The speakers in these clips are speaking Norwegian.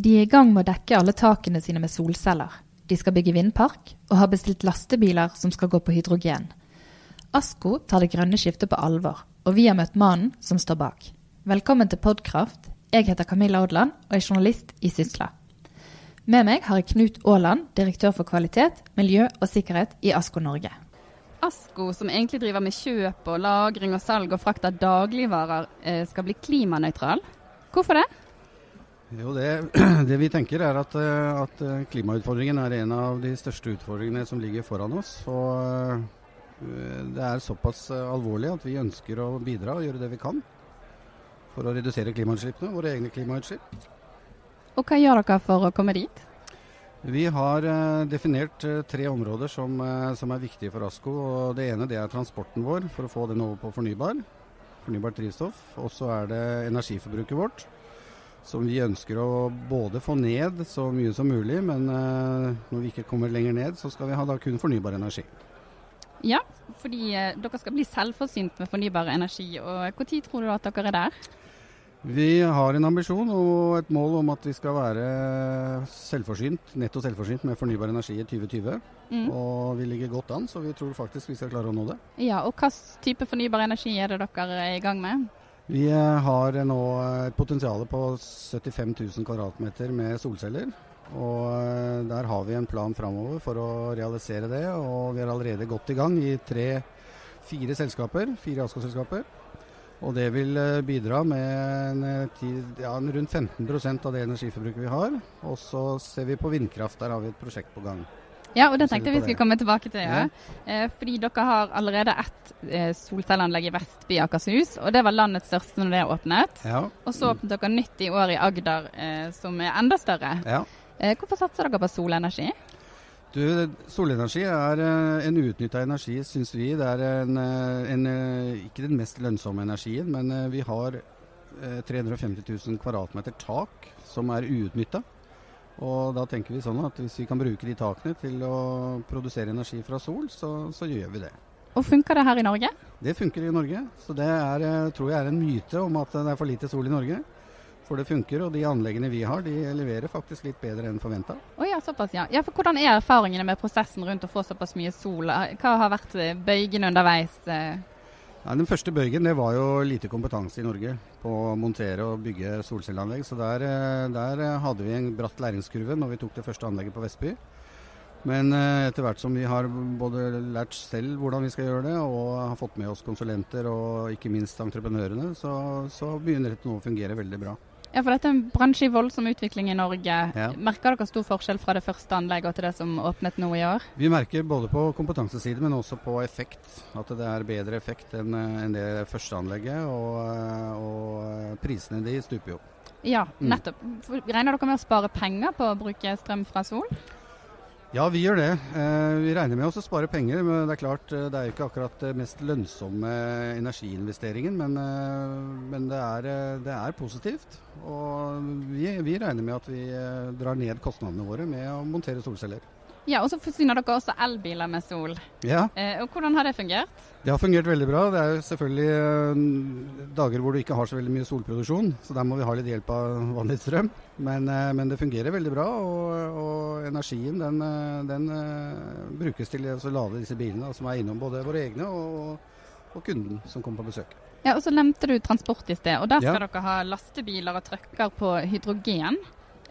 De er i gang med å dekke alle takene sine med solceller. De skal bygge vindpark, og har bestilt lastebiler som skal gå på hydrogen. Asko tar det grønne skiftet på alvor, og vi har møtt mannen som står bak. Velkommen til Podkraft. Jeg heter Camilla Odland og er journalist i Sysla. Med meg har jeg Knut Aaland, direktør for kvalitet, miljø og sikkerhet i Asko Norge. Asko, som egentlig driver med kjøp og lagring og salg og frakt av dagligvarer, eh, skal bli klimanøytral. Hvorfor det? Jo, det, det, vi tenker er at, eh, at, eh, klimautfordringen er en av de største utfordringene som ligger foran oss. Og det er såpass alvorlig at vi ønsker å bidra og gjøre det vi kan for å redusere klimautslippene, våre egne klimautslipp. Og hva gjør dere for å komme dit? Vi har definert tre områder som, som, er viktige for ASKO. og Det ene det er transporten vår, for å få den over på fornybar. Fornybart drivstoff. Og så er det energiforbruket vårt, som vi ønsker å både få ned så mye som mulig. Men når vi ikke kommer lenger ned, så skal vi ha da kun fornybar energi. Ja, fordi dere skal bli selvforsynt med fornybar energi. og Når tror du at dere er der? Vi har en ambisjon og et mål om at vi skal være selvforsynt, netto selvforsynt med fornybar energi i 2020. Mm. Og vi ligger godt an, så vi tror faktisk vi skal klare å nå det. Ja, og Hvilken type fornybar energi er det dere er i gang med? Vi eh, har nå et potensial på 75 000 kvadratmeter med solceller. Og eh, der har vi en plan framover for å realisere det. Og vi er allerede godt i gang i tre-fire selskaper, fire ASKO-selskaper. Og det vil eh, bidra med en, tid, ja, rundt 15% av det energiforbruket vi har. Og så ser vi på vindkraft. Der har vi et prosjekt på gang. Ja, og det tenkte vi skulle komme tilbake til. Ja. ja. fordi dere har allerede ett eh, solcelleanlegg i Vestby Akershus, og det var landets største når det åpnet. Ja. Og så åpnet dere nytt i år i Agder, eh, som er enda større. Ja. Eh, hvorfor satser dere på solenergi? Du, solenergi er en uutnytta energi, syns vi. Det er en, en, ikke den mest lønnsomme energien, men vi har 350 000 kvadratmeter tak som er uutnytta. Og da tenker vi sånn at hvis vi kan bruke de takene til å produsere energi fra sol, så, så gjør vi det. Og Funker det her i Norge? Det funker i Norge. Så det er, tror jeg er en myte om at det er for lite sol i Norge. For det funker, og de anleggene vi har, de leverer faktisk litt bedre enn forventa. Oh ja, såpass, ja. ja. For hvordan er erfaringene med prosessen rundt å få såpass mye sol? Hva har vært bøygene bøygen underveis? Eh? Ja, den første bøygen det var jo lite kompetanse i Norge på å montere og bygge solcelleanlegg. Så der, eh, der hadde vi en bratt læringskurve når vi tok det første anlegget på Vestby. Men etter hvert som vi har både lært selv hvordan vi skal gjøre det, og har fått med oss konsulenter og ikke minst entreprenørene, så, så begynner dette nå å fungere veldig bra. Ja, for dette er en bransje i voldsom utvikling i Norge. Ja. Merker dere stor forskjell fra det første anlegget til det som åpnet nå i år? Vi merker både på kompetansesiden, men også på effekt. At det er bedre effekt enn, det første anlegget. Og, og prisene de stuper jo. Ja, mm. nettopp. Regner dere med å spare penger på å bruke strøm fra sol? Ja, vi gjør det. Eh, vi regner med å spare penger. Men det er klart, eh, det er jo ikke akkurat det mest lønnsomme energiinvesteringen. Men, eh, men det, er, det, er, positivt. Og vi, vi, regner med at vi drar ned kostnadene våre med å montere solceller. Ja, Og så forsyner dere også elbiler med sol. Ja. Eh, og Hvordan har det fungert? Det har fungert veldig bra. Det er jo selvfølgelig eh, dager hvor du ikke har så veldig mye solproduksjon, så der må vi ha litt hjelp av vanlig strøm. Men, eh, men, det fungerer veldig bra, og, og energien den, eh, den brukes til å lade disse bilene, som er innom både våre egne og, og kunden som kommer på besøk. Ja, og Så nevnte du transport i sted, og der skal ja. dere ha lastebiler og trucker på hydrogen.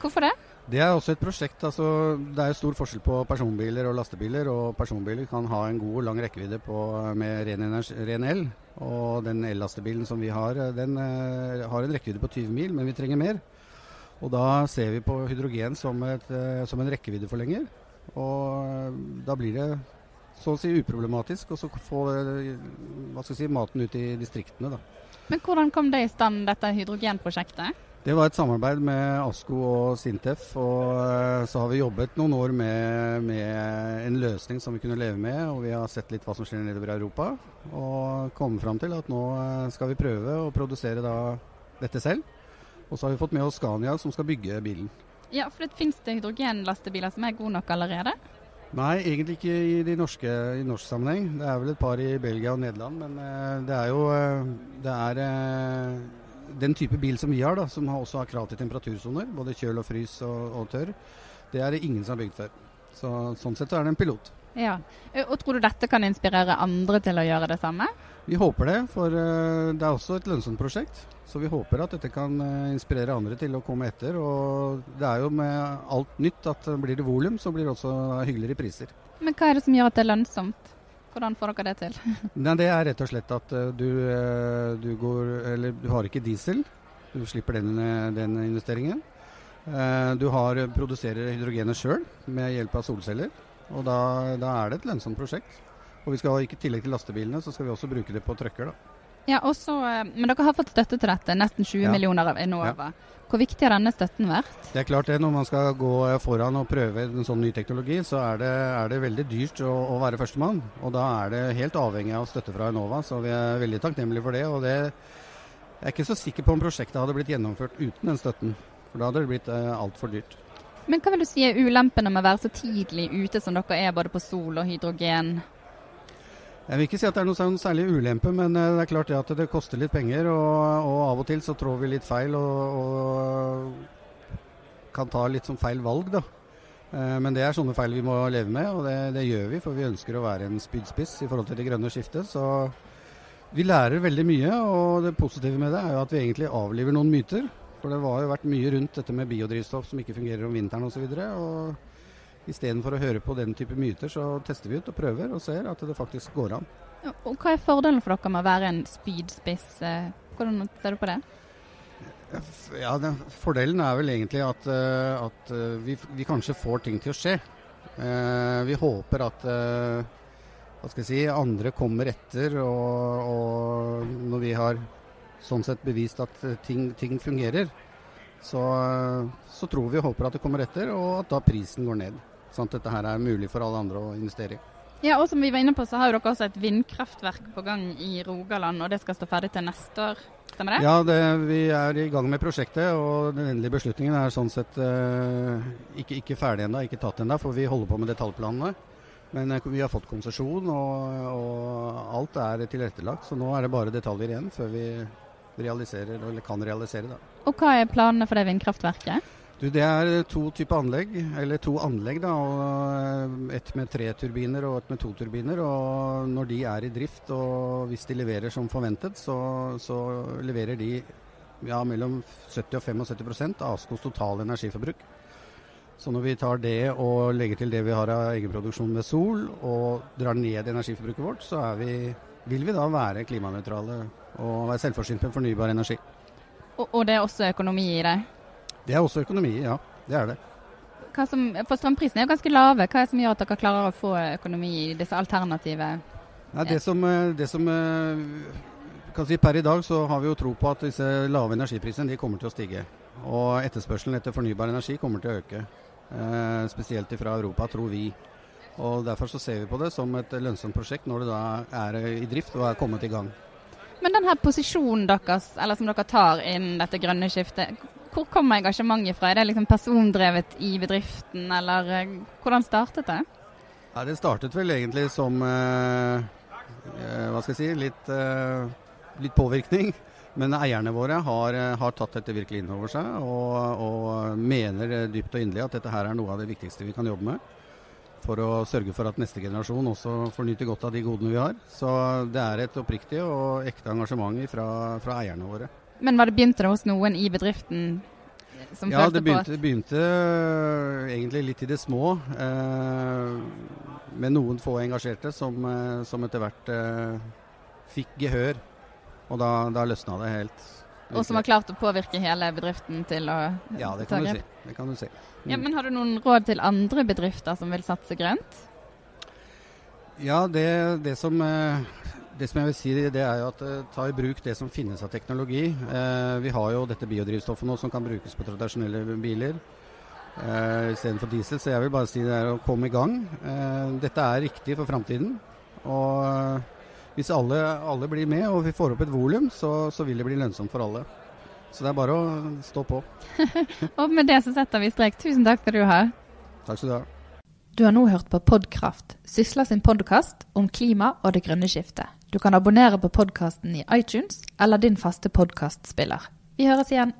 Hvorfor det? Det er også et prosjekt. altså Det er stor forskjell på personbiler og lastebiler. og Personbiler kan ha en god og lang rekkevidde på, med ren, energi, ren el. Og den ellastebilen som vi har, den uh, har en rekkevidde på 20 mil, men vi trenger mer. Og da ser vi på hydrogen som, et, uh, som en rekkeviddeforlenger. Og uh, da blir det så å si uproblematisk å få si, maten ut i distriktene. da. Men hvordan kom det i stand, dette hydrogenprosjektet? Det var et samarbeid med ASKO og Sintef. Og eh, så har vi jobbet noen år med, med, en løsning som vi kunne leve med. Og vi har sett litt hva som skjer nedover i Europa. Og kommet fram til at nå eh, skal vi prøve å produsere da dette selv. Og så har vi fått med oss Scania som skal bygge bilen. Ja, for det finnes det hydrogenlastebiler som er gode nok allerede? Nei, egentlig ikke i, de norske, i norsk sammenheng. Det er vel et par i Belgia og Nederland. Men uh, det er jo Det er den type bil som vi har, da, som også har krav til temperatursoner, både kjøl og frys og, og, tørr, det er det ingen som har bygd før. Så, sånn sett så er det en pilot. Ja, Og tror du dette kan inspirere andre til å gjøre det samme? Vi håper det, for uh, det er også et lønnsomt prosjekt. Så vi håper at dette kan uh, inspirere andre til å komme etter. Og det er jo med alt nytt at blir det volum, så blir det også hyggeligere priser. Men hva er det som gjør at det er lønnsomt? Hvordan får dere det til? Nei, det er rett og slett at uh, du, du, går du har ikke diesel. Du slipper den, den investeringen. du har, produserer hydrogenet sjøl med hjelp av solceller. Og da, da, er det et lønnsomt prosjekt. Og vi skal i tillegg til lastebilene, så skal vi også bruke det på trøkker. da. Ja, også, eh, Men dere har fått støtte til dette, nesten 20 ja. millioner av Enova. Ja. Hvor viktig har denne støtten vært? Det er klart det, Når man skal gå foran og prøve en sånn ny teknologi, så er det, er det veldig dyrt å, å være førstemann. Og da er det helt avhengig av støtte fra Enova, så vi er veldig takknemlige for det. og det jeg er ikke så sikker på om prosjektet hadde blitt gjennomført uten den støtten. For da hadde det blitt eh, altfor dyrt. Men hva vil du si er ulempene med å være så tidlig ute som dere er både på sol og hydrogen? Jeg vil ikke si at det er noe sånn særlig ulempe, men eh, det er klart det at det koster litt penger. Og, og av og til så trår vi litt feil og, og kan ta litt sånn feil valg, da. Eh, men det er sånne feil vi må leve med, og det, det, gjør vi. For vi ønsker å være en spydspiss i forhold til det grønne skiftet. Så vi lærer veldig mye, og det positive med det er jo at vi egentlig avliver noen myter. For det har jo vært mye rundt dette med biodrivstoff som ikke fungerer om vinteren osv. Istedenfor å høre på den type myter, så tester vi ut og prøver og ser at det faktisk går an. Ja, og Hva er fordelen for dere med å være en spydspiss? Eh, hvordan ser du på det? Ja, den, Fordelen er vel egentlig at, eh, at eh, vi, vi, kanskje får ting til å skje. vi håper at hva skal jeg si, andre kommer etter, og, og når vi har sånn sett bevist at ting, ting fungerer, så, så, tror vi og håper at det kommer etter, og at da prisen går ned. Sånn at dette her er mulig for alle andre å investere i. Ja, og som vi var inne på, så har dere også et vindkraftverk på gang i Rogaland, og det skal stå ferdig til neste år. Stemmer det? Ja, det, vi er i gang med prosjektet, og den endelige beslutningen er sånn sett eh, ikke, ikke, ferdig ennå, ikke tatt ennå, for vi holder på med detaljplanene. Men uh, vi har fått konsesjon, og, og, alt er tilrettelagt. Så nå er det bare detaljer igjen før vi realiserer, eller kan realisere. Da. Og Hva er planene for det vindkraftverket? Du, det er to typer anlegg, eller to anlegg. da, og Et med tre turbiner og et med to turbiner. og Når de er i drift og hvis de leverer som forventet, så, så leverer de ja, mellom 70 og 75 av Askos totale energiforbruk. Så når vi tar det og legger til det vi har av egenproduksjon med sol, og drar ned energiforbruket vårt, så vi, vil vi da være klimanøytrale og være selvforsynt med fornybar energi. Og, og, det er også økonomi i det? Det er også økonomi, ja. Det er det. Som, for strømprisene er jo ganske lave. Hva er det som gjør at dere klarer å få økonomi i disse alternative Nei, det som, eh, det som eh, kan si Per i dag så har vi jo tro på at disse lave energiprisene de kommer til å stige. Og etterspørselen etter fornybar energi kommer til å øke. Eh, spesielt fra Europa, tror vi. Og Derfor så ser vi på det som et lønnsomt prosjekt når det da er i drift og er kommet i gang. Men denne posisjonen deres, eller som dere tar innen dette grønne skiftet, hvor kommer engasjementet fra? Er det liksom persondrevet i bedriften, eller eh, hvordan startet det? Ja, det startet vel egentlig som eh, eh, hva skal jeg si, litt, eh, litt påvirkning. Men eierne våre har, eh, har, tatt dette virkelig inn over seg og, og mener dypt og inderlig at dette her er noe av det viktigste vi kan jobbe med for å sørge for at neste generasjon også får nyte godt av de godene vi har. Så det er et oppriktig og ekte engasjement fra, fra eierne våre. Men var det begynte det hos noen i bedriften som ja, følte på Ja, det begynte eh, egentlig litt i det små. Eh, med noen få engasjerte som, eh, som etter hvert eh, fikk gehør. Og da, da løsna det helt. Og som har klart å påvirke hele bedriften til å ja, det kan, du si. det kan du si. Mm. Ja, men Har du noen råd til andre bedrifter som vil satse grønt? Ja, det, det, som, eh, det som, jeg vil si, det er at uh, ta i bruk det som finnes av teknologi. Eh, vi har jo dette biodrivstoffet nå som kan brukes på tradisjonelle biler eh, istedenfor diesel. Så jeg vil bare si det er å komme i gang. Eh, dette er riktig for framtiden. Og hvis alle, alle, blir med og vi får opp et volum, så, så, vil det bli lønnsomt for alle. Så det er bare å stå på. og med det så setter vi strek. Tusen takk skal du ha. Takk skal du ha. Du har nå hørt på Podkraft, Sysla sin podkast om klima og det grønne skiftet. Du kan abonnere på podkasten i iTunes eller din faste podkastspiller. Vi høres igjen.